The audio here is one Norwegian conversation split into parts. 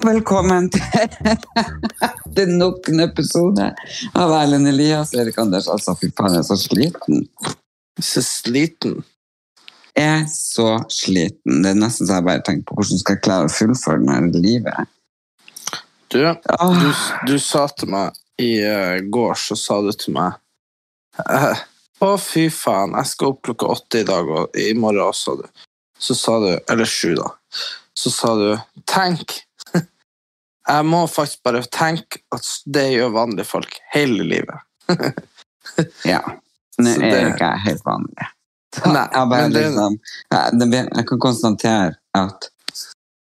Og velkommen til, nok en episode av Erlend Elias. Erik Anders, altså, fy faen, jeg er så sliten. Så sliten. Jeg er så sliten. Det er nesten så jeg bare tenker på hvordan skal jeg klare å fullføre denne livet. Du, du, du sa til meg i eh, går, så sa du til meg eh, Å, fy faen, jeg skal opp klokka åtte i dag, og i morgen også, sa du. Så sa du Eller sju, da. Så sa du Tenk! Jeg må faktisk bare tenke at det gjør vanlige folk hele livet. Ja. Nå er det- ikke jeg helt vanlig. Nei, jeg, bare, det- liksom, jeg, det, jeg kan konstatere at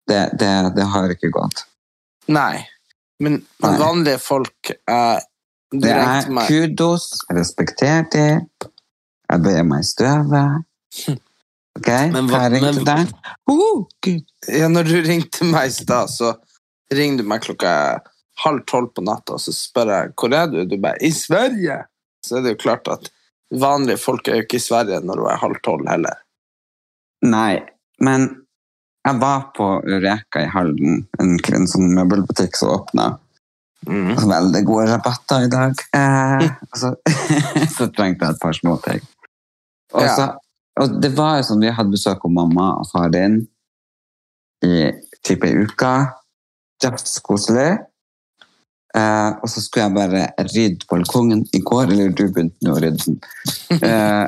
det, det, det har ikke gått. Nei. Men, Nei. vanlige folk er Du Det er meg kudos, jeg respekterer det. Jeg bøyer meg i støvet. Ok, Men hva- hva jeg ringte men- deg? Oh, Ja, når du ringte meg i stad, så ringer du meg klokka halv tolv på natta, og så spør jeg hvor er du? Du bare i Sverige! Så er det jo klart at vanlige folk er jo ikke i Sverige når du er halv tolv heller. Nei, men jeg var på Ureka i Halden, en, en sånn møbelbutikk som åpna. Mm. Veldig gode rabatter i dag. Eh, så, så trengte jeg et par småting. Og, Ja. så, og det var jo sånn, vi hadde besøk av mamma og far din i type ei uke. Dødskoselig. Eh, og så skulle jeg bare rydde balkongen i går, eller du begynte nå å rydde den. Eh,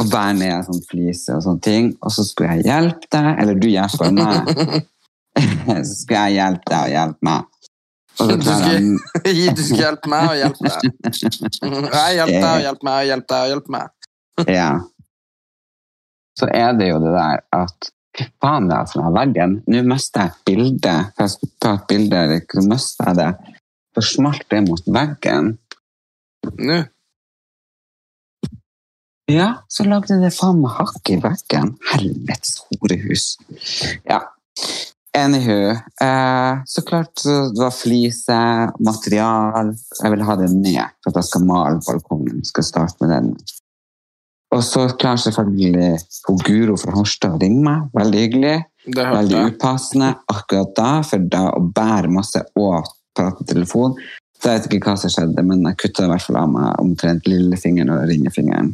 og bære ned sånn flise og sånne ting. Og så skulle jeg hjelpe deg, eller du hjelper meg. så skulle jeg hjelpe deg og hjelpe meg. Du skulle- Du skulle hjelpe meg og hjelpe deg. Jeg hjelper deg og hjelper meg og hjelper deg og hjelper meg. Ja. Så er det jo det der at Fy faen, det er altså den veggen. Nå mister jeg et bilde. For jeg skulle ta et bilde, så mister jeg det. Så smalt det mot veggen. Nå. Ja, så lagde det faen meg hakk i veggen. Helvetes horehus. Ja. Anywho. Eh, så klart det var flise, material. Jeg vil ha det ned for at jeg skal male balkongen. Skal starte med den. Og så klarer selvfølgelig Guro fra Horstad å ringe meg. Veldig hyggelig. Veldig upassende akkurat da, for da å bære masse og prate telefon Så jeg vet ikke hva som skjedde, men jeg kutta i hvert fall av meg omtrent lillefingeren og ringefingeren.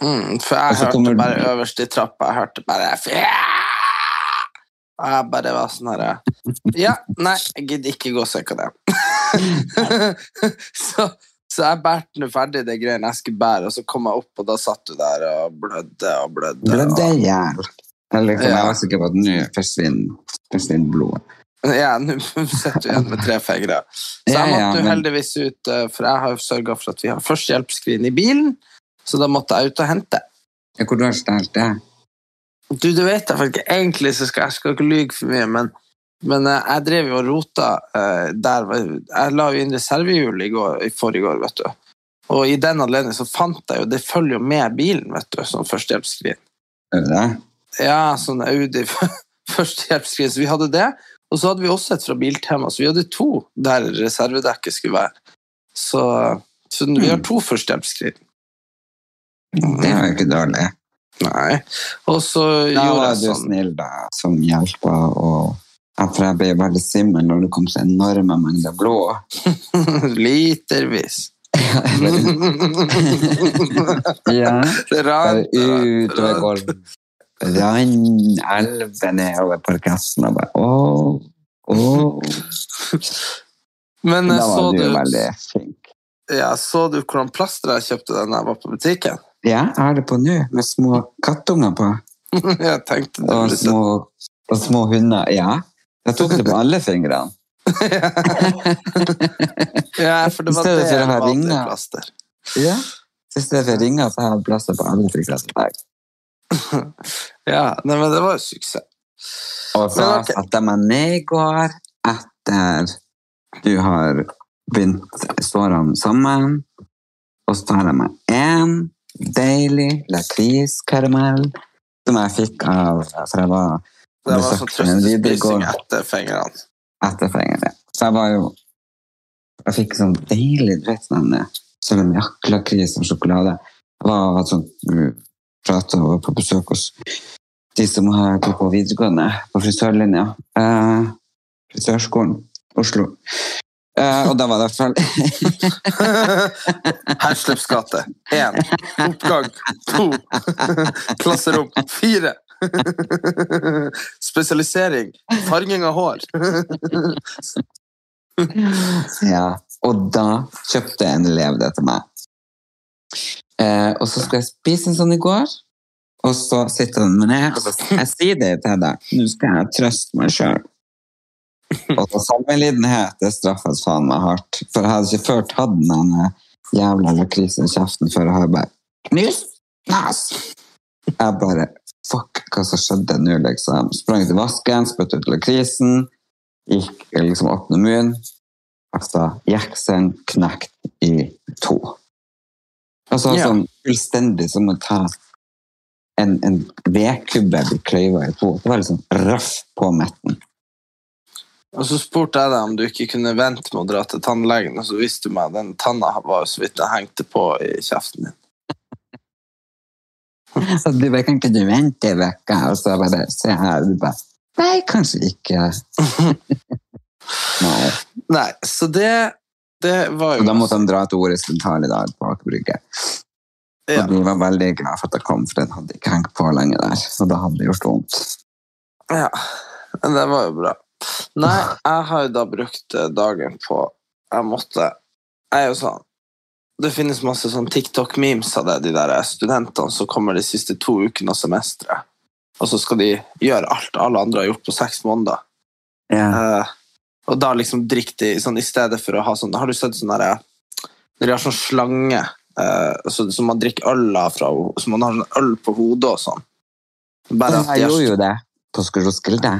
Mm, for jeg hørte kommer- bare øverst i trappa. Jeg hørte bare Og jeg bare var sånn herre Ja, nei, jeg gidder ikke gå søke hva det så, så jeg bærte nå ferdig det greiene jeg skulle bære, og så kom jeg opp, og da satt du der og blødde og blødde. Blødde i hjel. Liksom, Ja. Jeg var sikker på at nå forsvinner, blodet. Ja, nå sitter du igjen med tre fingre. Så jeg måtte jo heldigvis ut, eh, for jeg har jo sørga for at vi har førstehjelpsskrin i bilen, så da måtte jeg ut og hente. Hvor du har stjålet det? Du, du vet jeg faktisk egentlig så skal jeg skal ikke lyge for mye, men, men eh, jeg drev jo og rota eh, der. Jeg la jo inn reservehjul i, går, i forrige år, vet du. Og i den anledning så fant jeg jo Det følger jo med bilen, vet du, sånn førstehjelpsskrin. Ja, sånn Audi førstehjelpsskrin. Så vi hadde det. Og så hadde vi også et fra Biltema, så vi hadde to der reservedekket skulle være. Så, så vi har to førstehjelpsskrin. Det er jo ikke dårlig. Nei. Og så Da var du sånn snill, da, som hjelpa. Og ja, for jeg ble veldig svimmel når det kom så enorme mengder blod. Litervis. Ja. Det rant, utover gulvet. Rann elven nedover parketten og bare åh, åh. Men Da så var du du, veldig flink. ja, så du hvordan plaster jeg kjøpte da jeg var på butikken? Ja, jeg har det på nå, med små kattunger på. Jeg tenkte det Og små, og små hunder. Ja. Jeg tok det på alle fingrene. Ja, for det var det jeg hadde ha plaster. Ja. I stedet for ringer, så har jeg plaster på alle fingrene. Ja, nei, men det var jo suksess. Og så Men satte jeg meg ned i går etter du har begynt sårene sammen. Og så tar jeg meg en deilig lakriskaramell som jeg fikk av For jeg var Det var sånn trøstespising etter fingrene. etter fengeren. Så jeg var jo Jeg fikk sånn deilig du vet, sånn salmiakklakris og sjokolade. Jeg var sånn prata og var på besøk hos de som har gått på videregående på frisørlinja. Eh, frisørskolen Oslo. Uh, og da var det i hvert fall gate. Oppgang. To. Klasserom. Fire. Spesialisering. Farging av hår. Ja, og da kjøpte en elev det til meg. Eh, og så skulle jeg spise en sånn i går, og så sitter den med ned, jeg sier det til deg, nå skal jeg trøste meg sjøl. Og sammenlidenhet, det straffes faen meg hardt. For jeg hadde ikke før tatt den jævla lakrisen i kjeften før jeg har bare Knust Nas! Jeg bare Fuck, hva som skjedde nå, liksom? Sprang til vasken, spytta ut lakrisen, gikk liksom åpne munnen. Altså, jeksen knekt i to. Altså Ja. sånn fullstendig som å ta en, en vedkubbe blir kløyva i to. Det var liksom røff på midten. Og så spurte jeg deg om du ikke kunne vente med å dra til tannlegen, og så viste du meg at den tanna var så vidt jeg hengte på i kjeften din. Så du bare, kan ikke du vente en uke? Og så bare, se her. Du bare, nei, kanskje ikke. nei. Nei, så det, det var jo Og da måtte han dra til Ores Dental i dag på Aker Brygge. Ja. Og de var veldig glad for at jeg kom, for den hadde ikke hengt på lenge der. Og da hadde det gjort vondt. Ja, men det var jo bra. Nei, jeg har jo da brukt eh, dagen på Jeg måtte Jeg er jo sånn Det finnes masse sånn TikTok-memes av det, de der studentene som kommer de siste to ukene av semesteret. Og så skal de gjøre alt alle andre har gjort på seks måneder. Yeah. Uh, og da liksom drikker de sånn i stedet for å ha sånn Har du sett sånn derre Når de har sånn slange uh, så, som man drikker øl av fra, så man har sånn øl på hodet og sånn. Bare Jeg gjorde jo det på Roskilde.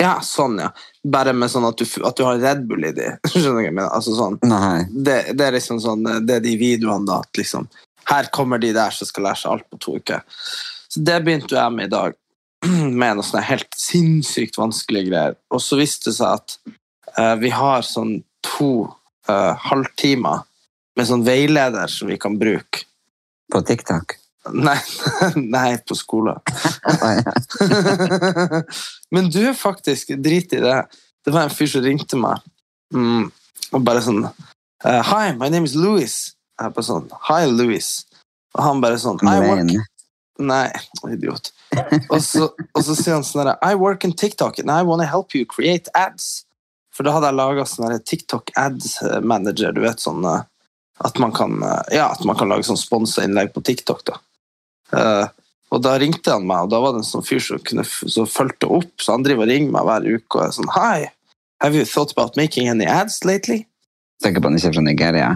Ja, sånn, ja. Bare med sånn at du, at du har Red Bull i de. Skjønner du hva jeg mener? Altså sånn, det, det er liksom sånn, det er de videoene da, at liksom, her kommer de der som skal lære seg alt på to uker. Så det begynte jo jeg med i dag, med noe sånne helt sinnssykt vanskelige greier. Og så viste det seg at uh, vi har sånn to uh, halvtimer med sånn veileder som vi kan bruke. På TikTok. Nei, nei på skolen. Men du, faktisk, drit i det. Det var en fyr som ringte meg, mm, og bare sånn eh, Hi, my name is Louis. Jeg bare sånn Hi, Louis. Og han bare sånn I work Nei, idiot. Og så, og så sier han sånn I work in TikTok and I want to help you create ads. For da hadde jeg laga sånn TikTok ads manager, du vet sånn eh, at man kan, eh, ja, at man kan lage sånn sponsa innlegg på TikTok. da. Eh, og da ringte han meg, og da var det en sånn fyr som, kunne, som fulgte opp. Så han driver og ringer meg hver uke og er sånn Hi, have you thought about making any ads lately? Tenker på han ikke er fra Nigeria.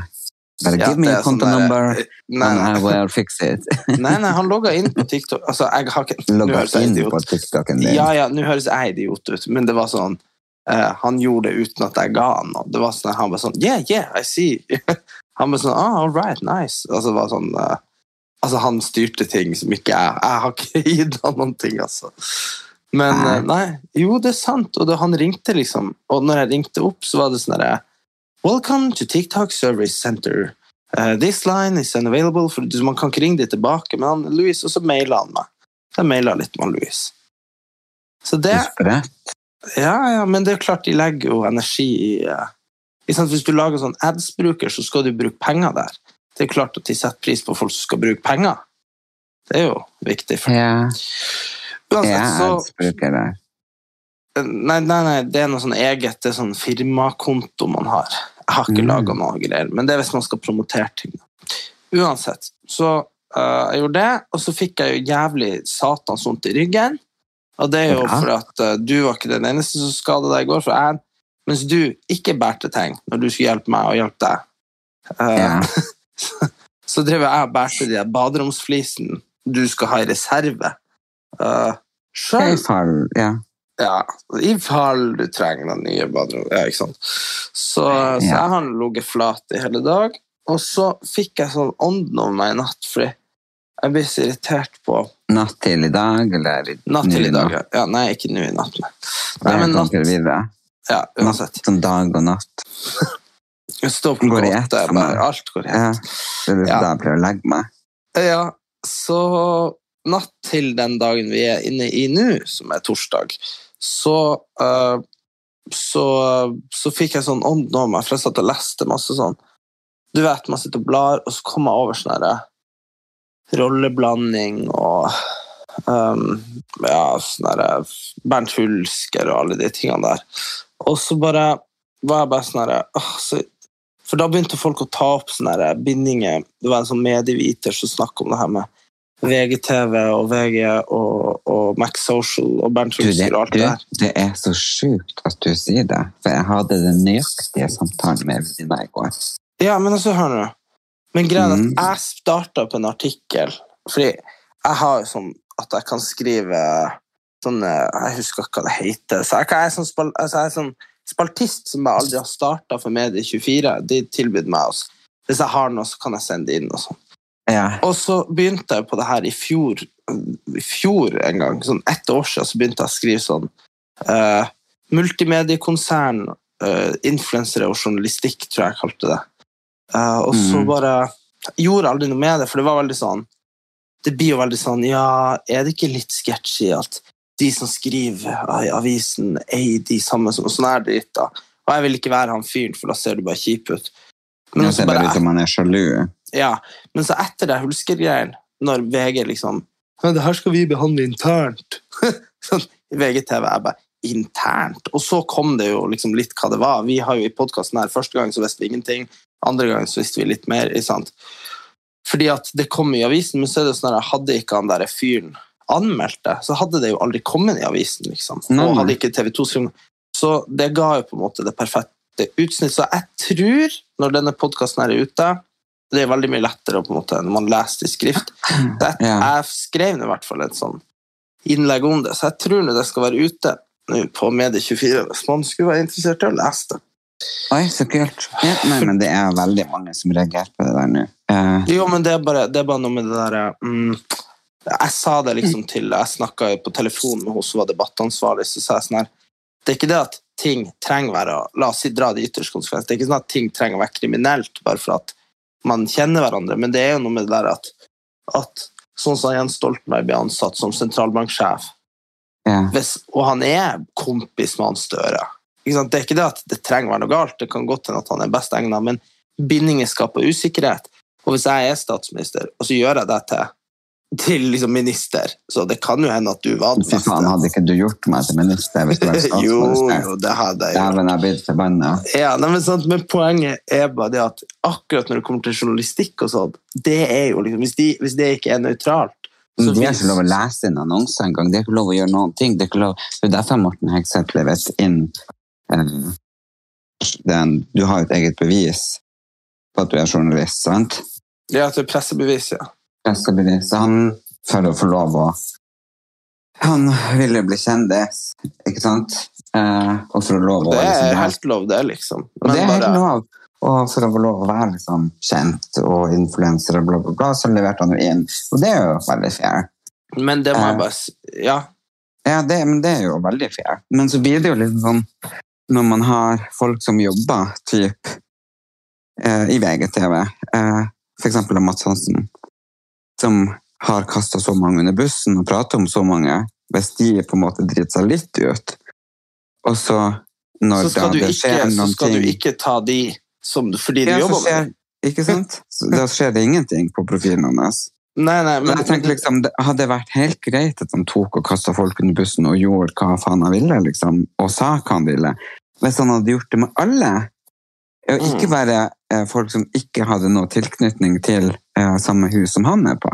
Bare Ja, give me a er sånn konto der- number, Nei, and I will fix it. nei, nei han logga inn på TikTok. Altså, jeg har ikke Logga inn på TikToken din. Ja, ja, nå høres jeg idiot ut, men det var sånn uh, Han gjorde det uten at jeg ga han noe. Det var sånn, han var sånn Yeah, yeah, I see. han var sånn ah, All right, nice. Altså, det var sånn, eh, altså, han styrte ting som ikke jeg Jeg har ikke gitt han noen ting, altså. Men Nei. eh, nei, jo, det er sant. Og da han ringte, liksom, og når jeg ringte opp, så var det sånn herre Welcome to TikTok Service Center. Uh, this line is unavailable. For, man kan ikke ringe de tilbake. Men han, Louis, og så maila han meg. Så jeg maila litt med Louis. Så det Sprøtt. ja, ja, men det er klart de legger jo energi i uh. Hvis du lager sånn ads-bruker, så skal du bruke penger der. Det er klart at de setter pris på folk som skal bruke penger. Det er jo viktig. For. Ja, Uansett, jeg er så, adsbruker der. nei, nei, nei, det er noe sånn eget det er sånn firmakonto man har. Jeg har ikke Mm. laga noe greier, men det er hvis man skal promotere ting. Uansett, så uh, jeg gjorde det, og så fikk jeg jo jævlig satans vondt i ryggen. Og det er jo Ja. for at uh, du var ikke den eneste som skadet deg i går, for jeg, mens du ikke bærte ting når du skulle hjelpe meg og hjelpe deg. Uh, Ja. så drev jeg og bærte de der baderomsflisene du skal ha i reserve. Uh, I fall, ja. ja, i fall du trenger noen nye baderom. Ja, ikke sant? Så, så jeg har ligget flat i hele dag. Og så fikk jeg sånn ånden over meg i natt, fordi jeg ble så irritert på Natt til i dag, eller Natt til i dag, natt? ja. Nei, ikke nå i natt. Nei, nei men natt. Ja, uansett. Natt som dag og natt. Opp Går i ett bare Alt går i Ja. Det er Ja. jeg pleier å legge meg. Ja, så natt til den dagen vi er inne i nå, som er torsdag, så uh, så, så fikk jeg sånn ånd over meg, for jeg satt og leste masse sånn Du vet, man sitter og blar, og så kommer jeg over sånn herre rolleblanding og um, ja, sånn herre Bernt Hulsker og alle de tingene der. Og så bare var jeg bare sånn herre så for da begynte folk å ta opp sånne bindinger. Det var en sånn medieviter som snakket om det her med VGTV og VG og, og Max Social og Bernt Hulsker og alt det der. det er så sjukt at du sier det, for jeg hadde den nøyaktige samtalen med Evelina i går. Ja, men altså, hør nå. Men greia Mm. at jeg starta på en artikkel, fordi jeg har jo sånn at jeg kan skrive sånn Jeg husker ikke hva det heter. Så jeg, jeg, er sånn, altså, jeg er sånn spaltist som jeg aldri har starta for Medie24. De tilbød meg også. Hvis jeg har noe, så kan jeg sende det inn. og sånn. Ja. Og så begynte jeg på det her i fjor, i fjor en gang, sånn ett år siden, så begynte jeg å skrive sånn uh, Multimediekonsern, uh, influensere og journalistikk, tror jeg jeg kalte det. Uh, og så Mhm. bare gjorde aldri noe med det, for det var veldig sånn Det blir jo veldig sånn Ja, er det ikke litt sketchy at de som skriver i avisen, eier de samme som Sånn er det litt, da. Og jeg vil ikke være han fyren, for da ser du bare kjip ut. Men det bare bare om han man er sjalu. ja, men så etter det Hulsker-greien, når VG liksom Men det her skal vi behandle internt. sånn, VGTV er bare internt. Og så kom det jo liksom litt hva det var. Vi har jo i podkasten her første gang så visste vi ingenting, andre gang så visste vi litt mer. sant? Fordi at det kom i avisen, men så er det sånn at hadde ikke han der fyren anmeldt det, så hadde det jo aldri kommet i avisen. liksom. Og hadde ikke TV 2 skrevet Så det ga jo på en måte det perfekte utsnitt. Så jeg tror, når denne podkasten er ute Det er veldig mye lettere på en måte når man leser det i skrift. Så jeg, jeg skrev i hvert fall et sånn innlegg om det, så jeg tror nå det skal være ute nå på Medie24 hvis man skulle være interessert i å lese det. Oi, så kult. Ja, nei, men det er veldig mange som reagerer på det der nå. Uh. Jo, men det er bare, det er bare noe med det derre mm, Jeg sa det liksom til Jeg snakka på telefon med hun som var debattansvarlig, så sa jeg sånn her Det er ikke det at ting trenger å være La oss si dra det ytterste konsekvens. Det er ikke sånn at ting trenger å være kriminelt bare for at man kjenner hverandre, men det er jo noe med det der at, at sånn som Jens Stoltenberg ble ansatt som sentralbanksjef, ja. hvis, og han er kompis med han Støre? Det er ikke det at det trenger å være noe galt, det kan godt hende at han er best egnet, men bindinger skaper usikkerhet. Og hvis jeg er statsminister, og så gjør jeg det til, til liksom minister, så det kan jo hende at du var minister. Fy faen, hadde ikke du gjort meg til minister hvis du var statsminister? jo, det hadde jeg gjort. Dæven, jeg blitt forbanna. Ja, nei, men, sant, men poenget er bare det at akkurat når det kommer til journalistikk og sånn, det er jo liksom, hvis, de, hvis det ikke er nøytralt, så De har ikke lov å lese inn annonser engang. Det er ikke lov å gjøre noen ting. Det er, ikke lov. det er derfor Morten Hegseth levert inn eh, den, Du har jo et eget bevis på at du er journalist, sant? Ja, til pressebevis, ja. Pressebevis. Så han, for å få lov å Han ville bli kjendis, ikke sant? Eh, og for å lov å Det liksom, er det helt lov, det, liksom. Men det er helt lov. Og for å få lov å være liksom, kjent og influenser og bla, bla, bla, så leverte han jo inn. Og det er jo veldig fair. Men det må jeg Eh. bare. Ja. Ja, det, men det er jo veldig fair. Men så blir det jo litt sånn når man har folk som jobber typ eh, i VGTV, eh, eksempel Mats Hansen, som har kastet så mange under bussen og prater om så mange, hvis de på en måte driter seg litt ut, og så når Så da du det ikke, skjer så skal skal du ikke ta de som, fordi de ja, jobber med skjer, det. Ikke sant? Så da skjer det ingenting på profilen hans. Nei, nei, Men jeg tenker liksom, det hadde vært helt greit at han tok og kastet folk under bussen og gjorde hva faen han ville, liksom, og sa hva han ville. Hvis han hadde gjort det med alle, og ikke Mm. bare eh, folk som ikke hadde noe tilknytning til samme hus som han er på.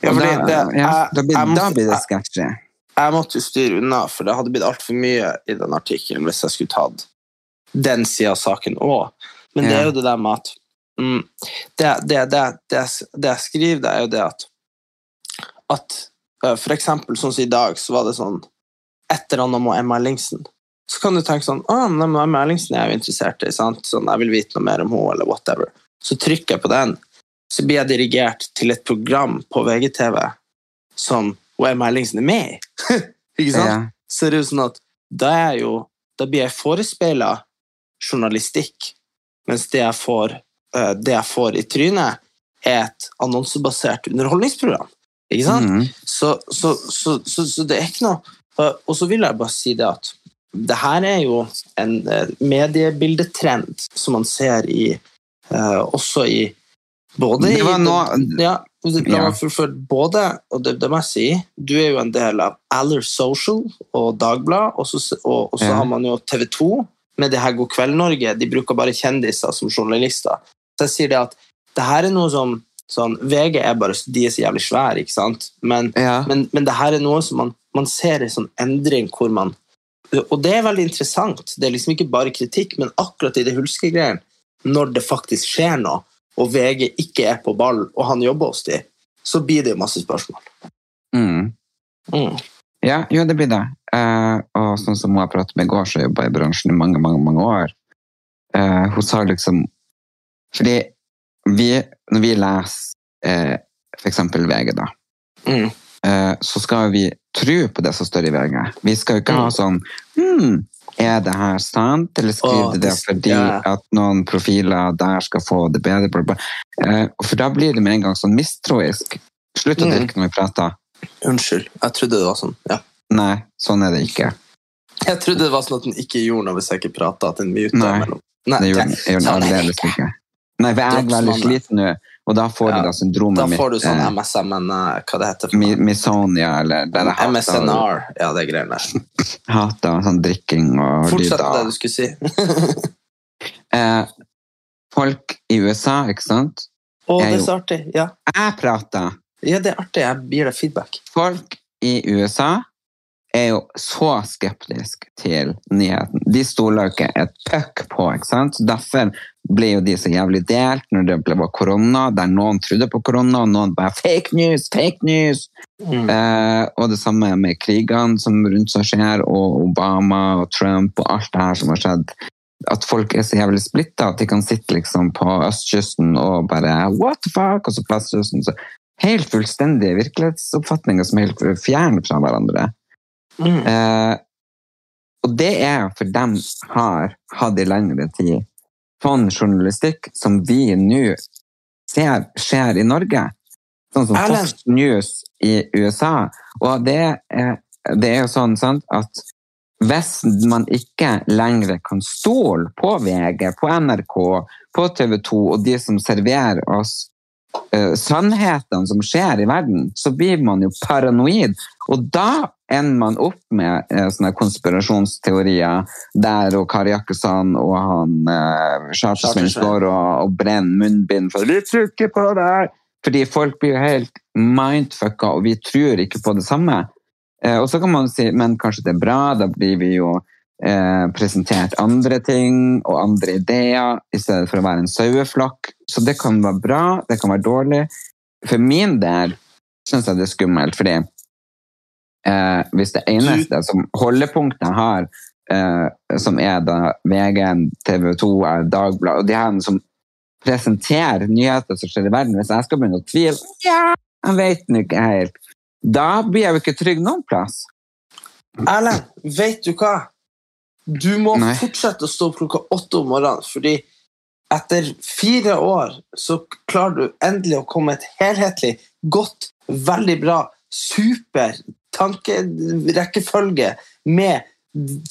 Ja, fordi da, det- ja, da, blir, jeg måtte- da blir det sketsjy. Jeg måtte jo styre unna, for det hadde blitt altfor mye i den artikkelen hvis jeg skulle tatt den sida av saken òg. Men det Ja. er jo det der med at mm, det, det, det, det, jeg- det jeg skriver, det er jo det at at eh, for eksempel sånn som i dag, så var det sånn et eller annet om Emma Ellingsen. Så kan du tenke sånn Å, Emma Ellingsen er jeg jo interessert i. sant? Sånn, jeg vil vite noe mer om henne, eller whatever. Så trykker jeg på den, så blir jeg dirigert til et program på VGTV som og Erlingsen er med i. Ikke sant? Ja. Så er jo sånn at da, er jo, da blir jeg forespeila journalistikk, mens det jeg, får, eh, det jeg får i trynet, er et annonsebasert underholdningsprogram. Ikke sant? Mm. Så, så, så, så, det er ikke noe og- Og så vil jeg bare si det at det her er jo en eh, mediebildetrend som man ser i eh, også i både i nå- ja, Ja. både, og det, det må jeg si, du er jo en del av Aller Social og Dagblad, og så, og, og så har man jo TV 2 med det her God kveld Norge, de bruker bare kjendiser som journalister. Så jeg sier det at det her er noe som sånn, VG er bare, de er så jævlig svære, ikke sant? Men, Ja. men, men det her er noe som man, man ser en sånn endring hvor man Og det er veldig interessant. Det er liksom ikke bare kritikk, men akkurat i det hulskegreiene, når det faktisk skjer noe, og VG ikke er på ball, og han jobber hos de, så blir det jo masse spørsmål. Mm. Mm. Ja, jo, det blir det. Eh, og sånn som hun har pratet med i går, så har jobba i bransjen i mange, mange mange år. Eh, hun sa liksom Fordi vi, når vi leser eh, f.eks. VG, da, Mm. eh, så skal vi tro på det som står i VG. Vi skal jo ikke ha Mm. sånn Hm, er det her sant? Eller skriver de det fordi ja. at noen profiler der skal få det bedre? Eh, for da blir det med en gang sånn mistroisk. Slutt å Mm. drikke når vi prater. Unnskyld, jeg trodde det var sånn. Ja. Nei, sånn er det ikke. Jeg trodde det var sånn at den ikke gjorde noe hvis jeg ikke prata, Nei. Nei, Det gjorde den, aldeles ikke. Nei, for jeg er veldig sliten nå, og da får Ja, du da syndromet Da mitt. får du sånn eh, MSMN, eh, hva det heter mi- Misonia, eller MSNR, ja, det greiene der. hater sånn drikking og Fortsett med det du skulle si. Eh, folk i USA, ikke sant? Å, det er så artig. Ja. Jeg prater. ja, det er artig. Jeg gir deg feedback. Folk i USA er jo så skeptiske til nyheten. De stoler jo ikke et puck på, ikke sant? Derfor ble jo de så jævlig delt når det ble korona, der noen trodde på korona, og noen bare fake news, fake news! Mm. Eh, og det samme med krigene som rundt seg skjer, og Obama og Trump og alt det her som har skjedd. At folk er så jævlig splitta at de kan sitte liksom på østkysten og bare what the fuck, og så på vestkysten. Så helt fullstendige virkelighetsoppfatninger som er helt fjerne fra hverandre. Mm. Eh, og det er for dem har hatt i lengre tid sånn journalistikk som vi nå ser skjer i Norge. Sånn som Fox News i USA. Og det er, det er jo sånn sant, at hvis man ikke lenger kan stole på VG, på NRK, på TV 2 og de som serverer oss uh, sannhetene som skjer i verden, så blir man jo paranoid. Og da ender man opp med eh, sånne konspirasjonsteorier der og Kari Jakkesson og han eh, står og, og brenner munnbind for «Vi tror ikke på det! Fordi folk blir jo helt mindfucka, og vi tror ikke på det samme. Eh, og så kan man si men kanskje det er bra, da blir vi jo eh, presentert andre ting og andre ideer i stedet for å være en saueflokk. Så det kan være bra, det kan være dårlig. For min del syns jeg det er skummelt, fordi eh, hvis det eneste som holdepunktet har, eh, som er da VG, TV 2, er Dagbladet, og de her som presenterer nyheter som skjer i verden, hvis jeg skal begynne å tvile ja, jeg vet den ikke helt, da blir jeg jo ikke trygg noen plass. Erlend, vet du hva? Du må Nei. fortsette å stå opp klokka åtte om morgenen, fordi etter fire år så klarer du endelig å komme et helhetlig, godt, veldig bra, super tankerekkefølge med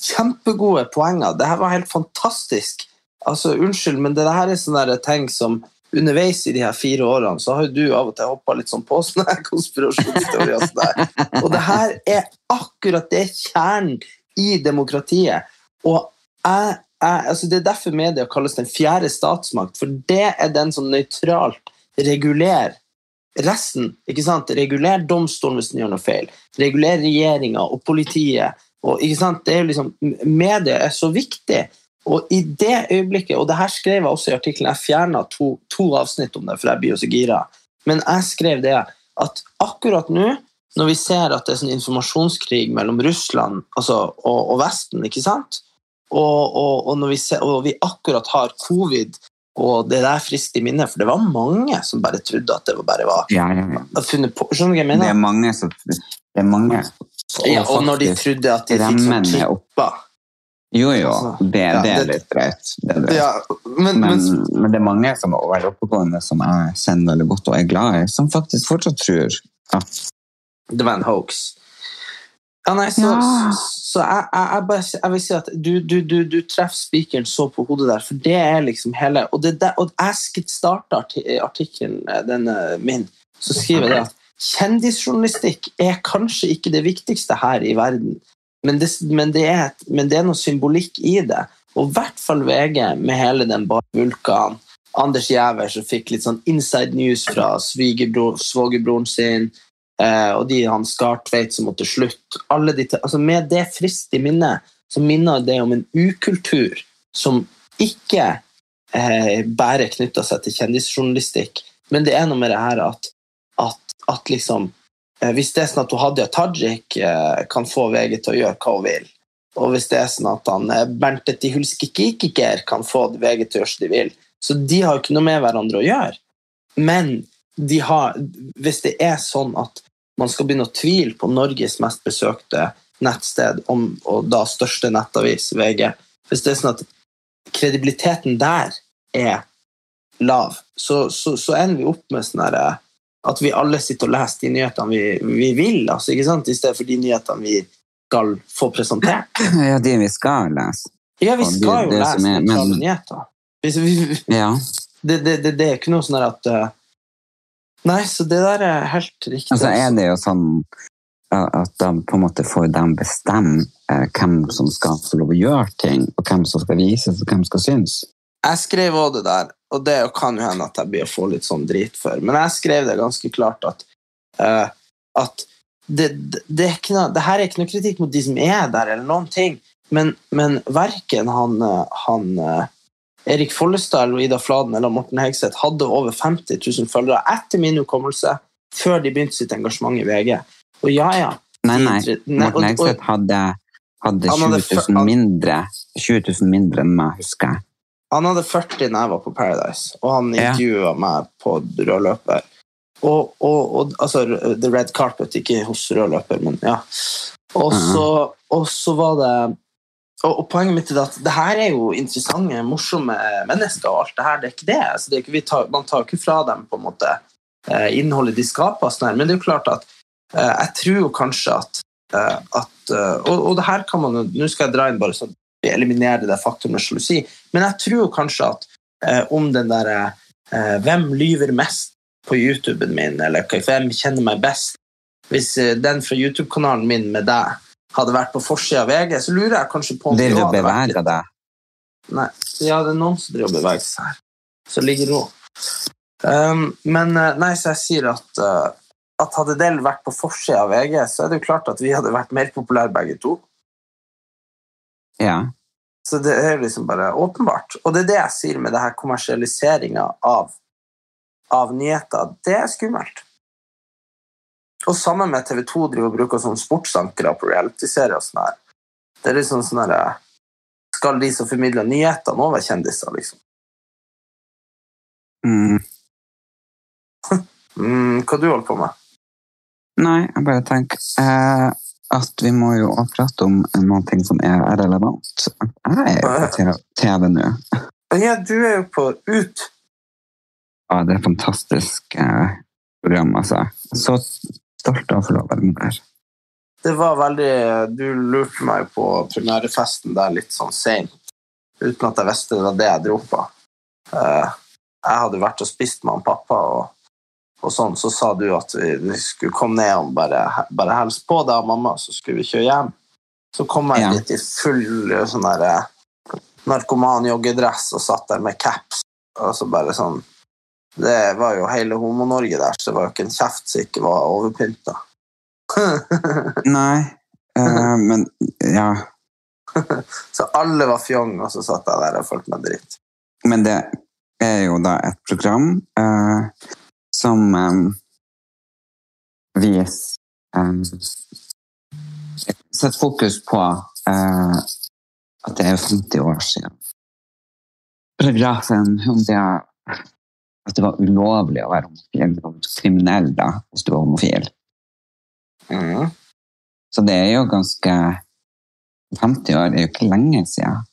kjempegode poenger. Det her var helt fantastisk. Altså, Unnskyld, men det her er sånne ting som underveis i de her fire årene, så har jo du av og til hoppa litt sånn på sånne konspirasjonsteorier. og. Og det her er akkurat det er kjernen i demokratiet. Og jeg, jeg, altså det er derfor media kalles den fjerde statsmakt, for det er den som nøytralt regulerer resten. ikke sant? Reguler domstolen hvis den gjør noe feil. Reguler regjeringa og politiet. Og, ikke sant? Det er liksom, Media er så viktig. Og i det øyeblikket, og det her skrev jeg også i artikkelen, jeg fjerna to, to avsnitt om det, for jeg blir jo så gira, men jeg skrev det at akkurat nå, når vi ser at det er sånn informasjonskrig mellom Russland altså, og, og Vesten, ikke sant? Og, og, og, når vi ser, og vi akkurat har covid, og det der friskt i minnet, for det var mange som bare trodde at det bare var Ja, ja, ja. funnet på. Skjønner du hva jeg Det er mange som det er mange, Ja, og når de trodde at de fikk sånn remmene Jo, jo, Altså, det, ja, det er litt drøyt. Drøyt. Ja, men, Men, men, det er mange som er oppegående, som jeg kjenner veldig godt og er glad i, som faktisk fortsatt tror at det var en hoax. Ja, nei, så, Ja. så jeg, jeg, bare, jeg vil si at du, du, du, du treffer spikeren så på hodet der, for det er liksom hele Og, det, der- og jeg starta artikkelen eh, denne min, så skriver jeg det at kjendisjournalistikk er kanskje ikke det viktigste her i verden, men det, men det, er, men det er noe symbolikk i det. Og i hvert fall VG med hele den vulkanen. Anders Giæver som fikk litt sånn inside news fra svogerbroren sin. Eh, og de han Skartveit som måtte slutte. De, altså med det friskt i minne, så minner det om en ukultur som ikke eh, bare knytter seg til kjendisjournalistikk. Men det er noe med det her at, at, at liksom eh, Hvis det er sånn at Hadia Tajik eh, kan få VG til å gjøre hva hun vil, og hvis det er sånn at han eh, Bernte Tihulskikikiker kan få VG til å gjøre som de vil, så de har jo ikke noe med hverandre å gjøre. Men de har, hvis det er sånn at man skal begynne å tvile på Norges mest besøkte nettsted, om, og da største nettavis, VG Hvis det er sånn at kredibiliteten der er lav, så, så, så ender vi opp med sånn herre at vi alle sitter og leser de nyhetene vi, vi vil, altså, i stedet for de nyhetene vi skal få presentert. Ja, de vi skal lese. Ja, vi skal jo lese men- nyheter. Det, det, det, det er ikke noe sånn at eh, Nei, så det der er helt riktig. Altså er altså. det jo sånn at de på en måte får dem bestemme eh, hvem som skal få lov å gjøre ting, og hvem som skal vises, og hvem som skal synes. Jeg skrev også det der, og det kan jo hende at jeg blir å få litt sånn drit for, men jeg skrev det ganske klart at, uh, at det, det, det, er ikke noe, det her er ikke noe kritikk mot de som er der, eller noen ting, men, men verken han, eh, han Erik Follestad eller Ida Fladen eller Morten Hegseth hadde over 50 000 følgere etter min hukommelse før de begynte sitt engasjement i VG. Og ja, ja. Nei, nei. Morten Hegseth hadde, hadde 20 000 mindre, 20 000 mindre enn meg, husker jeg. Han hadde 40 da jeg var på Paradise, og han Ja. meg på rød løper. Og, og, og, altså The Red Carpet, ikke hos rød løper, men ja. Og så var det og, og poenget mitt er at det her er jo interessante, morsomme mennesker, og alt det her, det er ikke det. Altså, det er ikke, tar, man tar ikke fra dem på en måte eh, innholdet de skaper, sånn men det er jo klart at eh, jeg tror jo kanskje at, eh, at og, og det her kan man jo Nå skal jeg dra inn bare sånn eliminerer det faktum med sjalusi, men jeg tror jo kanskje at om den derre Hvem lyver mest på YouTuben min, eller hvem kjenner meg best? Hvis den fra YouTube-kanalen min med deg hadde vært på forsida av VG, så lurer jeg kanskje på om Vil du bevege deg? Nei, ja, det er noen som driver og beveger seg her. Så ligger ro. Um, men eh, nei, så jeg sier at, uh, at hadde Del vært på forsida av VG, så er det jo klart at vi hadde vært mer populære begge to. Ja. Så det er liksom bare åpenbart. Og det er det jeg sier med det her kommersialiseringa av, av nyheter. Det er skummelt. Og sammen med TV 2 driver og bruker sånn sportsankere på reality-serier og sånn her. Det er liksom sånn her eh, Skal de som formidler nyheter, nå være kjendiser, liksom? Mm. Mm, hva du holder på med? Nei, jeg bare tenker eh, at vi må jo prate om noen ting som er relevant. Jeg er jo på TV- TV nå. Ja, du er jo på Ut. Ja, det er et fantastisk eh, program, altså. Så stolt av å få lov å være med her. Det var veldig Du lurte meg på premierefesten der litt sånn seint, uten at jeg visste det var det jeg dro på. Eh, jeg hadde vært og spist med han pappa, og, og sånn, så sa du at vi, skulle komme ned og bare, bare hilse på deg og mamma, så skulle vi kjøre hjem. Så kom jeg Ja. litt i full sånn der eh, narkoman joggedress og satt der med caps, og så bare sånn Det var jo hele Homo-Norge der, så det var jo ikke en kjeft som ikke var overpynta. Nei, uh, men ja. så alle var fjong, og så satt jeg der og følte meg dritt. Men det er jo da et program uh, som um, viser um, Setter fokus på uh, at det er 50 år siden. Paragrafen om det at det var ulovlig å være homofil, kriminell da, hvis du var homofil. Mm. Så det er jo ganske 50 år er jo ikke lenge siden.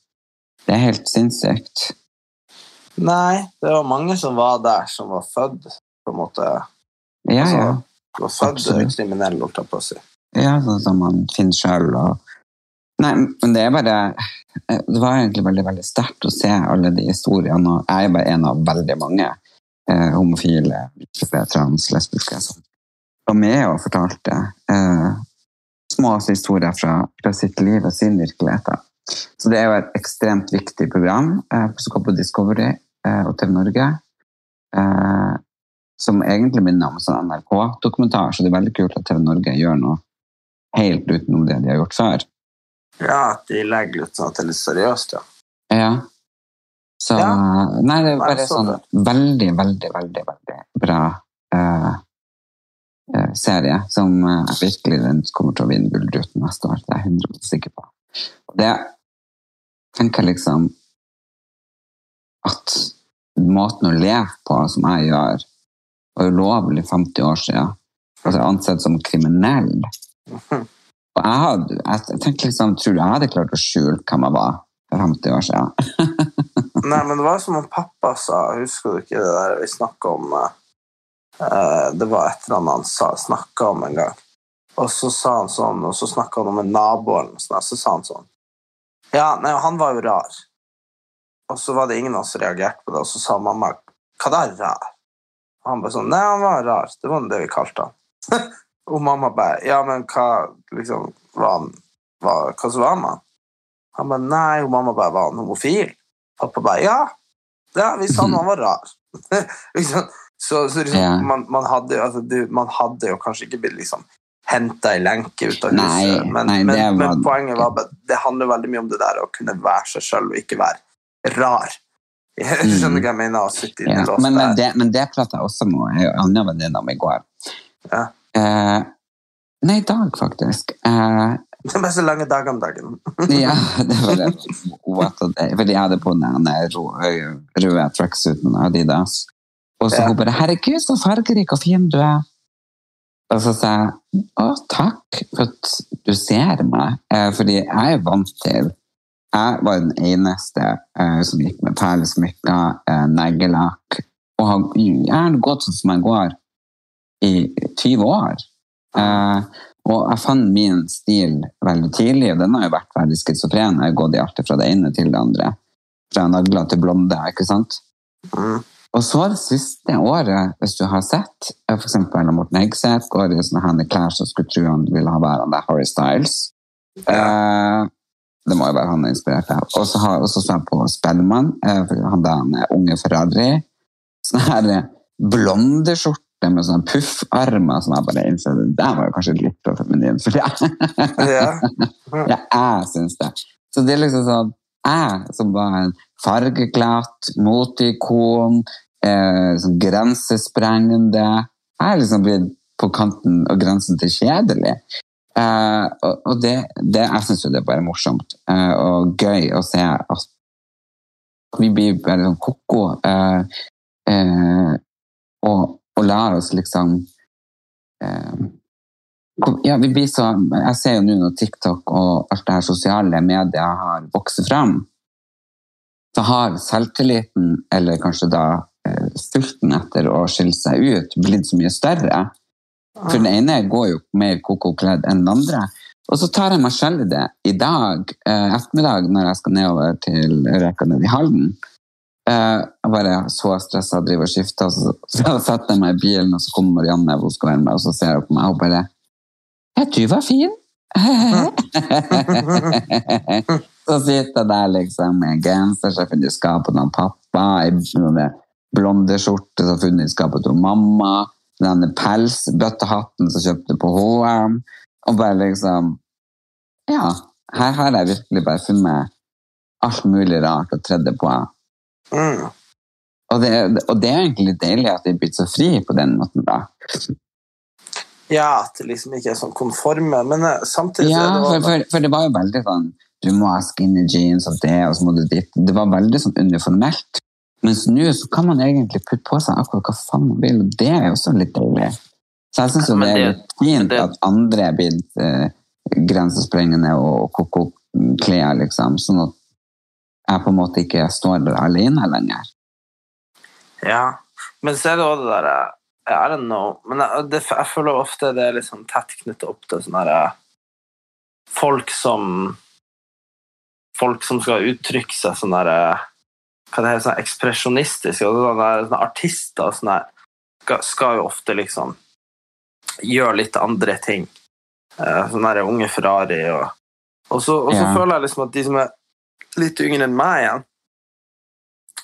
Det er helt sinnssykt. Nei, det var mange som var der, som var født på en måte Ja, Altså, ja. var født kriminell, holdt jeg på å si. Ja, sånn som man finner sjøl. Nei, men det er bare Det var egentlig veldig veldig sterkt å se alle de historiene. og Jeg er bare en av veldig mange eh, homofile, bifile, trans, lesbiske som var med og fortalte eh, små historier fra, fra sitt liv og sin virkelighet. Så det er jo et ekstremt viktig program eh, som går på Discovery eh, og TV Norge. Eh, som egentlig minner om sånn NRK-dokumentar, så det er veldig kult at TV Norge gjør noe helt utenom det de har gjort før. Ja, at de legger litt sånn at det er litt seriøst, ja. Ja. Så Ja. Nei, det er bare så sånn veldig, veldig, veldig, veldig bra eh, eh, serie som eh, virkelig den kommer til å vinne Gullruten neste år. Det er jeg 100 sikker på. Og det tenker jeg liksom at måten å leve på som jeg gjør, var ulovlig 50 år siden. Altså ansett som kriminell. Og jeg, hadde, jeg tenkte liksom, tror du jeg hadde klart å skjule hvem jeg var for 50 år siden? Nei, men det var som om pappa sa, husker du ikke det der vi snakka om eh, eh, Det var et eller annet han snakka om en gang. Og så sa han sånn, og så snakka han om en nabo, og sånn, så sa han sånn Ja, nei, han var jo rar. Og så var det ingen av oss som reagerte på det, og så sa mamma Hva da, rar? Og han bare sånn Nei, han var rar. Det var det vi kalte han. og mamma bare Ja, men hva liksom var han hva, hva så var han med han? Bare Nei, mamma bare Var han homofil? Pappa bare Ja, ja vi sa han var rar. liksom, så så liksom, Ja. man, man, hadde, altså, du, man hadde jo kanskje ikke blitt liksom henta i lenke ut av huset, Nei, men, nei, men, var- men poenget var at det handler veldig mye om det der å kunne være seg sjøl og ikke være rar. Jeg skjønner hva jeg mener? Mm. Ja, men, men, det, men det pratet jeg også med en annen venninne om i går. Ja. Eh, nei, i dag, faktisk. Eh, Det bare så lange dager om dagen. ja, det var det. Fordi jeg hadde på den røde, tracksuiten av Adidas. Og så Ja. hun bare 'Herregud, så fargerik og fin du er'. Og så sa jeg 'Å, takk for at du ser meg'. Eh, fordi jeg er vant til Jeg var den eneste eh, som gikk med perlesmykker, eh, neglelakk. Og har gjerne gått sånn som jeg går i 20 år. Eh, og jeg fant min stil veldig tidlig, og den har jo vært veldig schizofren. Jeg har gått i alt fra det ene til det andre. Fra nagler til blonde, ikke sant? Mm. Og så det siste året, hvis du har sett, f.eks. Morten Hegseth går i sånne henne klær som skulle tro han ville ha værende Harry Styles. Eh, det må jo være han er inspirert av. Og så har- jeg også sett på Spellemann, eh, han der er unge Ferrari. Sånne her blonde skjorter med sånne puffermer som jeg bare innså det der var jo kanskje litt for feminin. For jeg, Ja. ja, jeg syns det. Så det er liksom sånn Jeg som var en fargeklatt, moteikon, eh, sånn grensesprengende Jeg er liksom blitt på kanten og grensen til kjedelig. Eh, og og det, det, jeg syns jo det er bare morsomt eh, og gøy å se at vi blir bare sånn ko-ko. Eh, eh, og, og lære oss liksom eh, Ja, vi blir så, jeg ser jo nå når TikTok og alt det her sosiale medier har vokst fram, så har selvtilliten, eller kanskje da eh, sulten etter å skille seg ut, blitt så mye større. For den ene går jo mer koko kledd enn den andre. Og så tar jeg meg selv i det i dag, eh, ettermiddag, når jeg skal nedover til Reka ned i Halden. Jeg bare så stressa, driver og skifter, og så, setter jeg meg i bilen, og så kommer Marianne, hun skal være med, og så ser hun på meg, og bare Ja, du var fin. så sitter jeg der liksom med genser som jeg funnet i skapet av pappa, i noen blondeskjorte som funnet i skapet til mamma, denne pelsbøttehatten som kjøpte på H&M, og bare liksom, ja, her har jeg virkelig bare funnet alt mulig rart og tredd det på. Mm. Og det, og det er egentlig litt deilig at de er blitt så fri på den måten da. Ja, at det liksom ikke er sånn konforme, men eh, samtidig Ja, det for, det for, for det var jo veldig sånn Du må ha skinny jeans og det, og så må du dit. Det var veldig sånn uniformelt. Mens nå så kan man egentlig putte på seg akkurat hva faen man vil, og det er jo også litt deilig. Så jeg syns jo det er litt fint det- at andre er blitt eh, grensesprengende og ko-ko-klær, liksom, sånn at jeg på en måte ikke står alene lenger. Ja, men så er det også det der jeg I don't know. Men jeg, det, jeg føler ofte det er litt sånn tett knyttet opp til sånne der, eh, folk som Folk som skal uttrykke seg sånn der eh, Hva det heter, sånn ekspresjonistisk. Og sånne, sånne artister og sånne der, skal, skal jo ofte liksom gjøre litt andre ting. Eh, Sånn der unge Ferrari og Og så, og så Ja. føler jeg liksom at de som er litt yngre enn meg igjen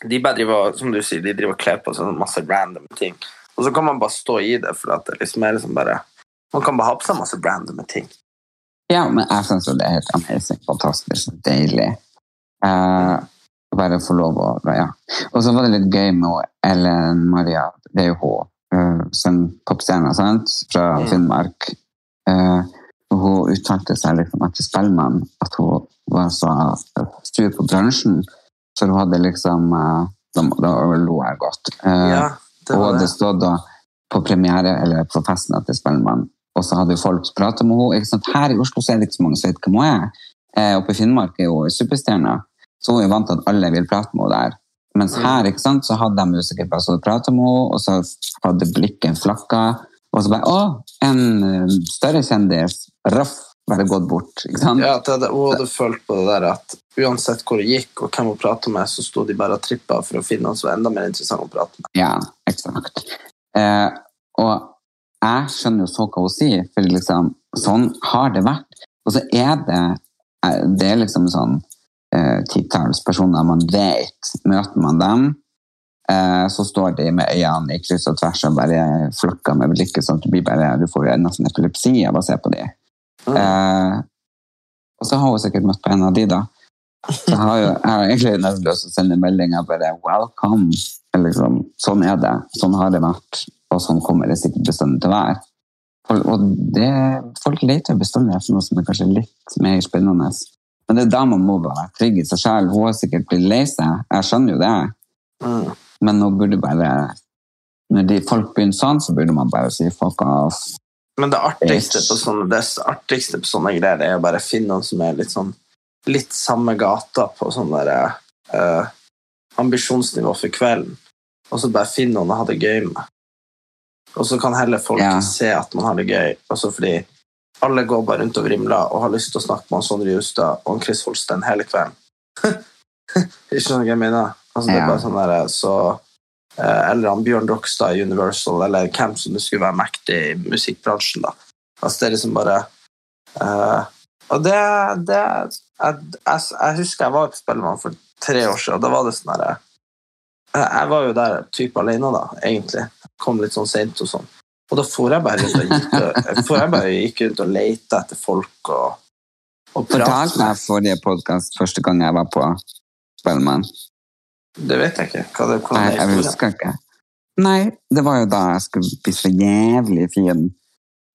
de bare driver, som du sier, de driver og kler på seg masse random ting. Og så kan man bare stå i det, for at det liksom er liksom bare Man kan bare ha på seg masse random ting. Ja, men jeg syns jo det er helt amazing, fantastisk, deilig. Uh, bare få lov å Ja. Og så var det litt gøy med Ellen Maria, det er jo hun, uh, som popstjerne, sant, fra Mm. Finnmark. Eh, og hun uttalte seg liksom etter Spellemann at hun var så sur på bransjen, for hun hadde liksom uh, Da, da lo jeg godt. Eh, Ja, det og det. da på premiere eller på festen til Spellemann, og så hadde jo folk pratet med henne. Her i Oslo så er det ikke så mange som vet hvem hun er. Eh, oppe i Finnmark er hun superstjerne, så hun er vant til at alle vil prate med henne der. Mens Mm. her ikke sant, så hadde de bare stått pratet med henne, og så hadde blikket flakka, og så bare Å, en eh, større kjendis! Raff! Bare gått bort. Ikke sant? Ja, jeg hadde, hadde følt på det der at uansett hvor hun gikk og hvem hun pratet med, så sto de bare og trippa for å finne noen som var enda mer interessant å prate med. Ja, eksakt. Eh, og jeg skjønner jo så hva hun sier, for liksom, sånn har det vært. Og så er det, eh, det er liksom sånn eh, titalls personer man vet. Møter man dem, så står de med øynene i kryss og tvers og bare flakker med blikket, sånn at du, blir bare, du får nesten epilepsi av å se på dem. Mm. Eh, og så har hun sikkert møtt på en av de, da. Så jeg har jo jeg har egentlig nesten lyst til å sende meldinger bare 'welcome'. Liksom, sånn er det. Sånn har det vært. Og sånn kommer det sikkert bestandig til å være. Og det, folk leter bestandig etter noe som er kanskje litt mer spennende. Men det er da man må være trygg i seg selv. Hun har sikkert blitt lei seg. Jeg skjønner jo det. Mm. Men nå burde bare Når de folk begynner sånn, så burde man bare si fuck off. Men det artigste på sånne, det artigste på sånne greier er å bare finne noen som er litt sånn litt samme gata på sånn der uh, ambisjonsnivå for kvelden, og så bare finne noen å ha det gøy med. Og så kan heller folk Ja. se at man har det gøy, også fordi alle går bare rundt og vrimler og har lyst til å snakke med Sondre Justad og Chris Holsten hele kvelden. Ikke noe jeg mener? Altså, det er bare sånn der, så Eh, eller han Bjørn Rokstad i Universal, eller hvem som skulle være mektig i musikkbransjen. da. Altså, det er liksom bare eh, Og det, det jeg, jeg, jeg husker jeg var på Spellemann for tre år siden, og da var det sånn herre jeg, jeg var jo der type alene, da, egentlig. Kom litt sånn seint og sånn. Og da for jeg bare rundt og- for jeg bare gikk rundt og leita etter folk og, og Fortalte jeg forrige podkast første gang jeg var på Spellemann? Det vet jeg ikke. Hva det, hvordan Nei, jeg husker ikke. Nei, det var jo da jeg skulle bli så jævlig fin.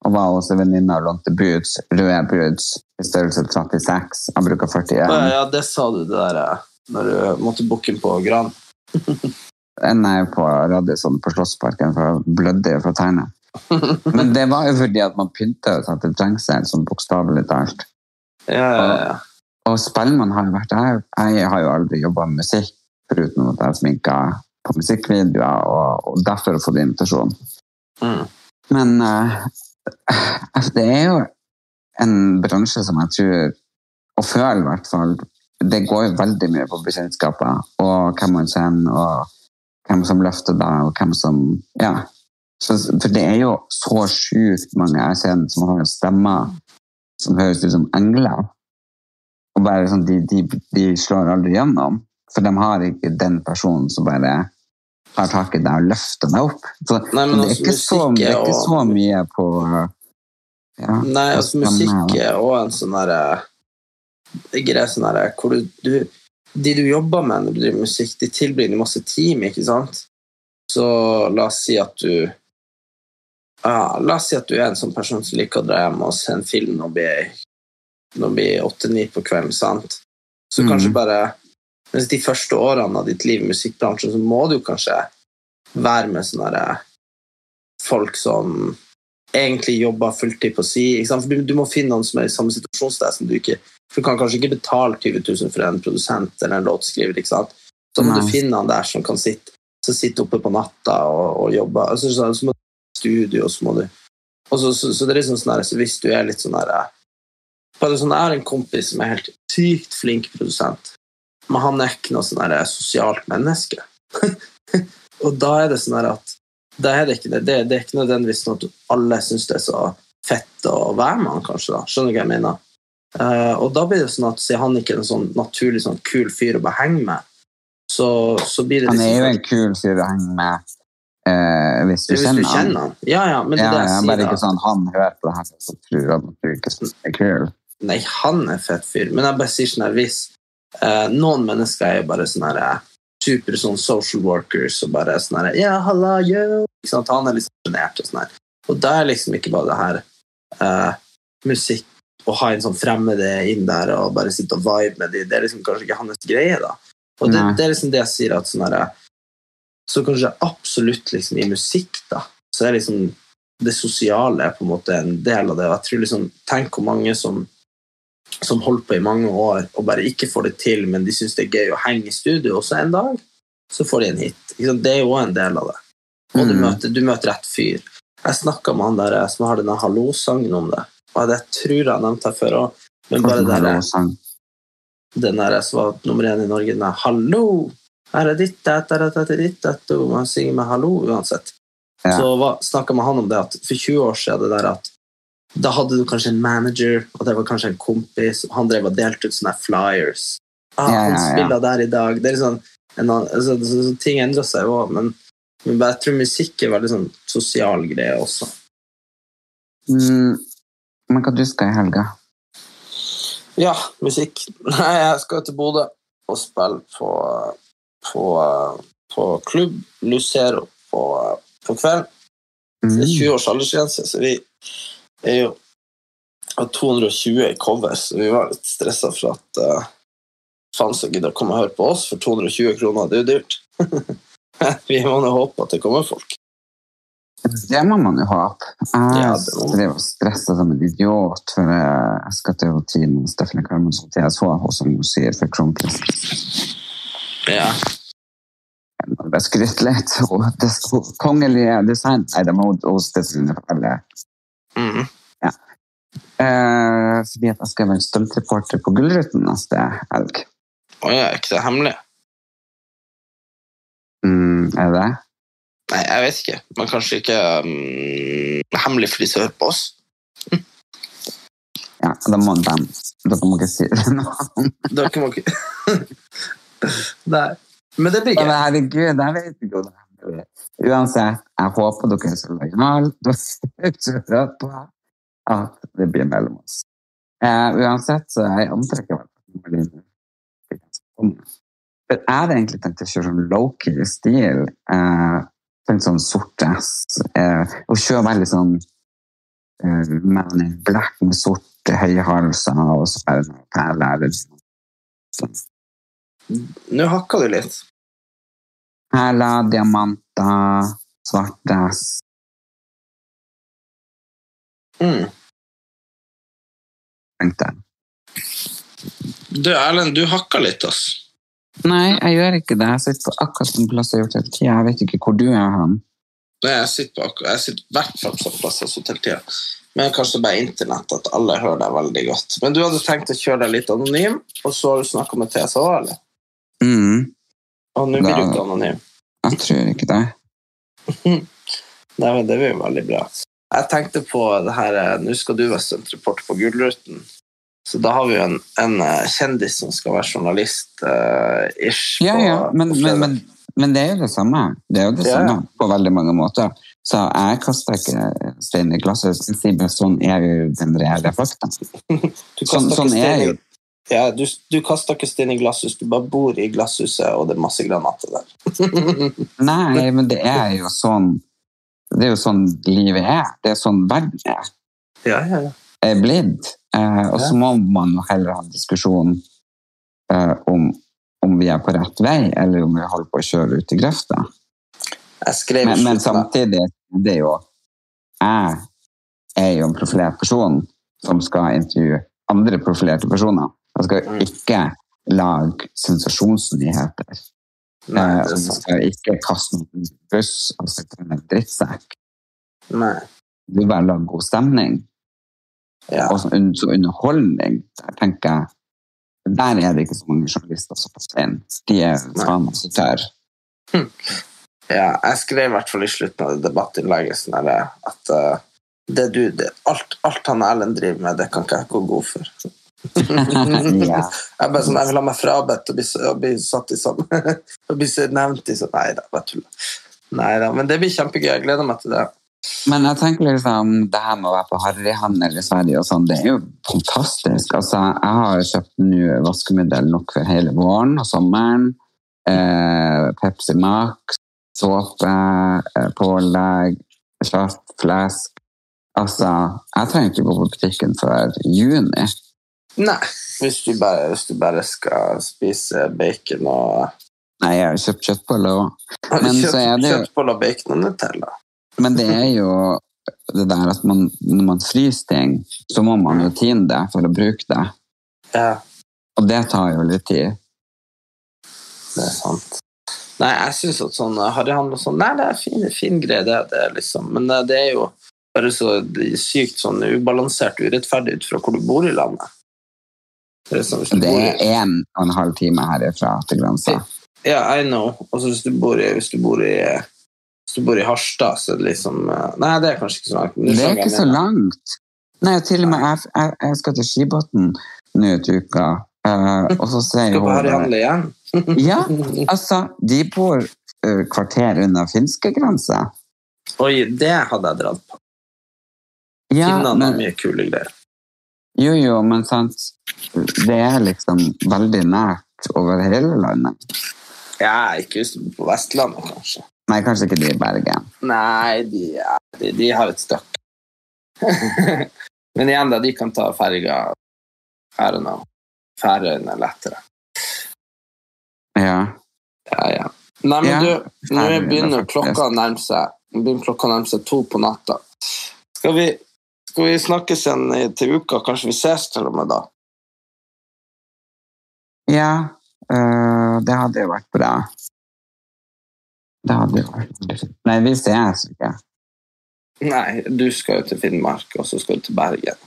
Og var hos en venninne og lånte boots, røde boots, i størrelse 36. Jeg bruker 41. Ja, ja, det sa du det der når du måtte booke på Gran. En er på Radisson på Slottsparken, for jeg blødde jo fra tærne. Men det var jo fordi at man pynta jo seg til trengsel, sånn bokstavelig talt. Ja, ja, ja. Og Spellemann har jo vært Jeg, jeg har jo aldri jobba med musikk, foruten at jeg sminka på musikkvideoer, og, og derfor har jeg fått invitasjon. Mm. Men uh, det er jo en bransje som jeg tror, og føler i hvert fall, det går jo veldig mye på bekjentskaper, og hvem man kjenner, og hvem som løfter deg, og hvem som Ja. Så, for det er jo så sjukt mange jeg kjenner som har stemmer som høres ut som engler. Og bare sånn, de, de, de slår aldri gjennom, for de har ikke den personen som bare tar tak i deg og løfter deg opp. Så Nei, men det, er altså, ikke så, det er er ikke så mye på ja, Nei, altså musikk er også en sånn derre greie sånn derre hvor du, du De du jobber med når du driver musikk, de tilbringer masse team, ikke sant? Så la oss si at du ja, La oss si at du er en sånn person som liker å dra hjem og se en film når det blir åtte-ni på kvelden, sant? Så mm. kanskje bare Mens de første årene av ditt liv i musikkbransjen, så må du kanskje være med sånne folk som egentlig jobber fulltid på si. Du, du må finne noen som er i samme situasjon som du ikke For du kan kanskje ikke betale 20 000 for en produsent eller en låtskriver. ikke sant? Så må Nei. du finne han der som kan sitte, som sitter oppe på natta og, og jobbe. Altså, så, så må du studio, og så må du så, så, så det er liksom sånn her, så Hvis du er litt sånn her bare sånn, Jeg har en kompis som er helt sykt flink produsent, men han er ikke noe sånn sosialt menneske. og da er det sånn at da er det ikke det. Det, det er ikke nødvendigvis sånn at alle syns det er så fett å være med han, kanskje. da. Skjønner du hva jeg mener? Uh, og da blir det sånn at siden han ikke er en sånn naturlig sånn kul fyr å bare henge med, så, så blir det Han er jo liksom en kul fyr å henge med uh, hvis du Hvis kjenner du kjenner han. Ja, ja, men det Ja, er jeg ja, sier, bare ikke sånn han hører på det her så tror at du ikke er kul. Nei, han er fett fyr. Men jeg bare sier sånn her hvis Noen mennesker er bare sånn her eh, super sånn social workers og bare sånn her yeah, halla, yo! Sant? Han er litt sjenert og sånn her. Og da er liksom ikke bare det her eh, musikk å ha en sånn fremmede inn der og bare sitte og vibe med de, det er liksom kanskje ikke hans greie, da. Og det, det er liksom det jeg sier at sånn herre Så kanskje absolutt liksom i musikk, da, så er liksom det sosiale på en måte en del av det. Og jeg tror liksom, Tenk hvor mange som som holdt på i mange år og bare ikke får det til, men de syns det er gøy å henge i studio, og så en dag så får de en hit. Det er jo også en del av det. Og du, Mm. møter, du møter rett fyr. Jeg snakka med han der eh, som har denne Hallo-sangen om det, og det tror jeg har nevnte her før òg, men bare den der, den der som var nummer én i Norge, den der 'Hallo', her er ditt, er dette, ditt, dette, og han synger med 'hallo' uansett. Ja. Så snakka med han om det at for 20 år siden det der at da hadde du kanskje en manager, og det var kanskje en kompis, han drev og delte ut sånne flyers. Ah, Ja, han ja, han spiller der i dag. Det er sånn, en annen, altså, så, så, ting endrer seg jo òg, men, men jeg tror musikk er veldig sånn sosial greie også. Mm, men hva du skal i helga? Ja, musikk. Nei, jeg skal til Bodø og spille på, på, på klubb Lucero på, på kveld. Det er Mm. 20 års aldersgrense, så vi er jo at 220 i cover, så vi var litt stressa for at uh, faen som gidder å komme og høre på oss for 220 kroner. Det er jo dyrt. vi må jo håpe at det kommer folk. Det må man jo håpe. Jeg Ja, det drev og stressa som en idiot for eh, jeg skal til Tine Stephanie Carmons til jeg så henne som hun sier for Kronprins. Ja. Jeg skryter litt. Og det kongelige design Nei, det må hos Steffen som fortelle. Mm. Eh, fordi at jeg skal være stuntreporter på Gullruten neste helg. Å ja, er ikke det hemmelig? Mm, er det det? Nei, jeg vet ikke. Men kanskje ikke um, hemmelig for de som hører på oss. Ja, da må de Dere må ikke si det nå. Dere må ikke Nei. Men det blir gøy. herregud, jeg vet ikke om det er. Uansett, jeg håper dere er så lojale. Dere på at det blir mellom oss. Uh, uansett, så jeg antrekker vel jeg hadde egentlig tenkt å kjøre sånn low-key stil. Uh, tenkt sånn sort dress. Uh, og kjøre veldig sånn uh, man in black med sorte høyhalser og så perler. Sånn. Nå hakka du litt. Perler, diamanter, svart. Mm. tenkte jeg. Du, Erlend, du hakka litt, ass. Nei, jeg gjør ikke det. Jeg sitter på akkurat den plassen jeg har gjort hele tida. Jeg vet ikke hvor du er han. Nei, jeg sitter på Jeg sitter i hvert fall på plass som hele tida. Men kanskje bare internett, at alle hører deg veldig godt. Men du hadde tenkt å kjøre deg litt anonym, og så har du snakka med TSA, eller? Mm, Og nå blir du ikke anonym. jeg tror ikke det. Nei, men det blir veldig bra. Jeg tenkte på det her eh, Nå skal du være stuntreporter på Gullruten. Så da har vi jo en, en eh, kjendis som skal være journalist-ish. Ja, ja, men, men, men, men det er jo det samme. Det er jo det Ja, samme på veldig mange måter. Så jeg kaster ikke stein i glasset. Jeg sier bare sånn er jo den reelle fakta. Sånn- sånn er jo- Ja, du, du kaster ikke stein i glasshus, du bare bor i glasshuset, og det er masse granater der. Nei, men det er jo sånn Det er jo sånn livet er. Det er sånn verden er. Ja, ja, ja. er blitt. Eh, og så må man jo heller ha en diskusjon eh, om, om vi er på rett vei, eller om vi holder på å kjøre ut i grøfta. Men, men samtidig det er jo Jeg er jo en profilert person som skal intervjue andre profilerte personer. Jeg skal Mm. ikke lage sensasjonsnyheter. Nei, Eh, og jeg skal ikke kaste noen buss og sette en drittsekk. Nei. Du bare lager god stemning. Ja. Og så un- underholdning, der tenker jeg Der er det ikke så mange journalister som passer inn. De er faen meg så tørre. ja, jeg skrev i hvert fall i slutten av debattinnlegget sånn at uh, det du, det, alt, alt han Erlend driver med, det kan ikke jeg gå god for. Ja. Jeg bare sånn, jeg vil ha meg frabedt og bli, bli satt i sånn og bli nevnt i sånn Nei da, bare tuller. Nei da, men det blir kjempegøy. Jeg gleder meg til det. Men jeg tenker liksom, det her med å være på harryhandel i Sverige og sånn, det er jo fantastisk. Altså, jeg har kjøpt nå vaskemiddel nok for hele våren og sommeren. Eh, Pepsi Max, såpe, eh, pålegg, kjøtt, flesk. Altså, jeg trenger ikke gå på butikken før juni. Nei, hvis du bare, hvis du bare skal spise bacon og Nei, jeg har jo kjøpt kjøttboller òg. Har du Men kjøtt, er det jo- bacon og Nutella? Men det er jo det der at man, når man fryser ting, så må man jo tine det for å bruke det. Ja, Og det tar jo litt tid. det er sant. Nei, jeg syns at sånn harryhandel og sånn Nei, det er fin, fin greie, det, det liksom Men eh, det er jo bare så sykt sånn ubalansert og urettferdig ut fra hvor du bor i landet. Det er du Det er en og en halv time herifra til grensa. ja, I know. Og hvis du bor i Hvis du bor i hvis du bor i Harstad, så er det liksom eh, Nei, det er kanskje ikke så langt. Det, Det er ikke så langt. Nei, til og med jeg, jeg, jeg skal til Skibotn nå til uka, uh, og så sier Skal på hun harryhandel igjen? Ja, altså, de bor uh, kvarter unna finskegrensa. Oi, det hadde jeg dratt på. Ja, Finnene men, mye kule greier. Jo, jo, men sant, det er liksom veldig nært over hele landet. Ja, ikke hvis du på Vestlandet, kanskje. Nei, kanskje ikke de i Bergen. Nei, de, er- de, de har et støkk. Men igjen, da, de kan ta ferga her og nå. Færøyene lettere. Ja. Ja, ja. Nei, men Ja, du, nå begynner klokka å nærme seg to på natta. Skal vi, skal vi snakkes igjen til uka? Kanskje vi ses til og med da? Ja, øh, det hadde jo vært bra. Det hadde jo vært. Nei, vi ses ikke. Nei, du skal jo til Finnmark, og så skal du til Bergen.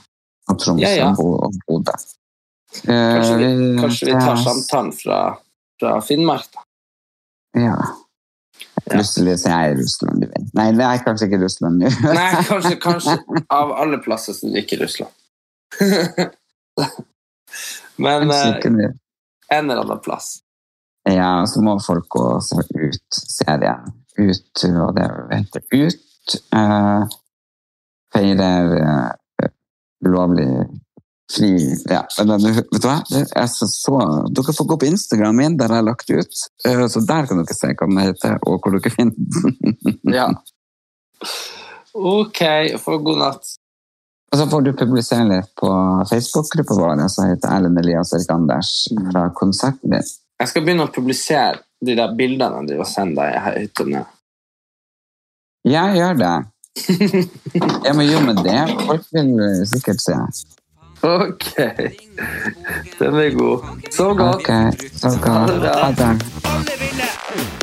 Og Tromsø Ja, ja. og Bo- og Bodø. Kanskje Eh, kanskje vi tar samtalen fra, fra Finnmark, da? Ja. Ja. Plutselig så er jeg i Russland, du vet. Nei, det er kanskje ikke Russland nå. Nei, kanskje, kanskje av alle plasser så er det ikke Russland. Men eh, en eller annen plass. Ja, så må folk gå ut serien. Ut, og det heter Ut. Uh, feirer eh, ulovlig fri Ja, vet du hva? Er så, så, dere får gå på Instagram min, der jeg har lagt ut. Eh, så der kan dere se hva den heter, og hvor dere finner den. Ja. Ok, for god natt. Og så får du publisere litt på Facebook-gruppa vår, som heter Erlend Elias Erik Anders, fra konserten din. Jeg skal begynne å publisere de der bildene du har sendt deg her ute nå. Jeg gjør det. Jeg må gjøre med det folk vil sikkert se. Ok. Den er god. Sov godt. Ok, så godt. Ha det.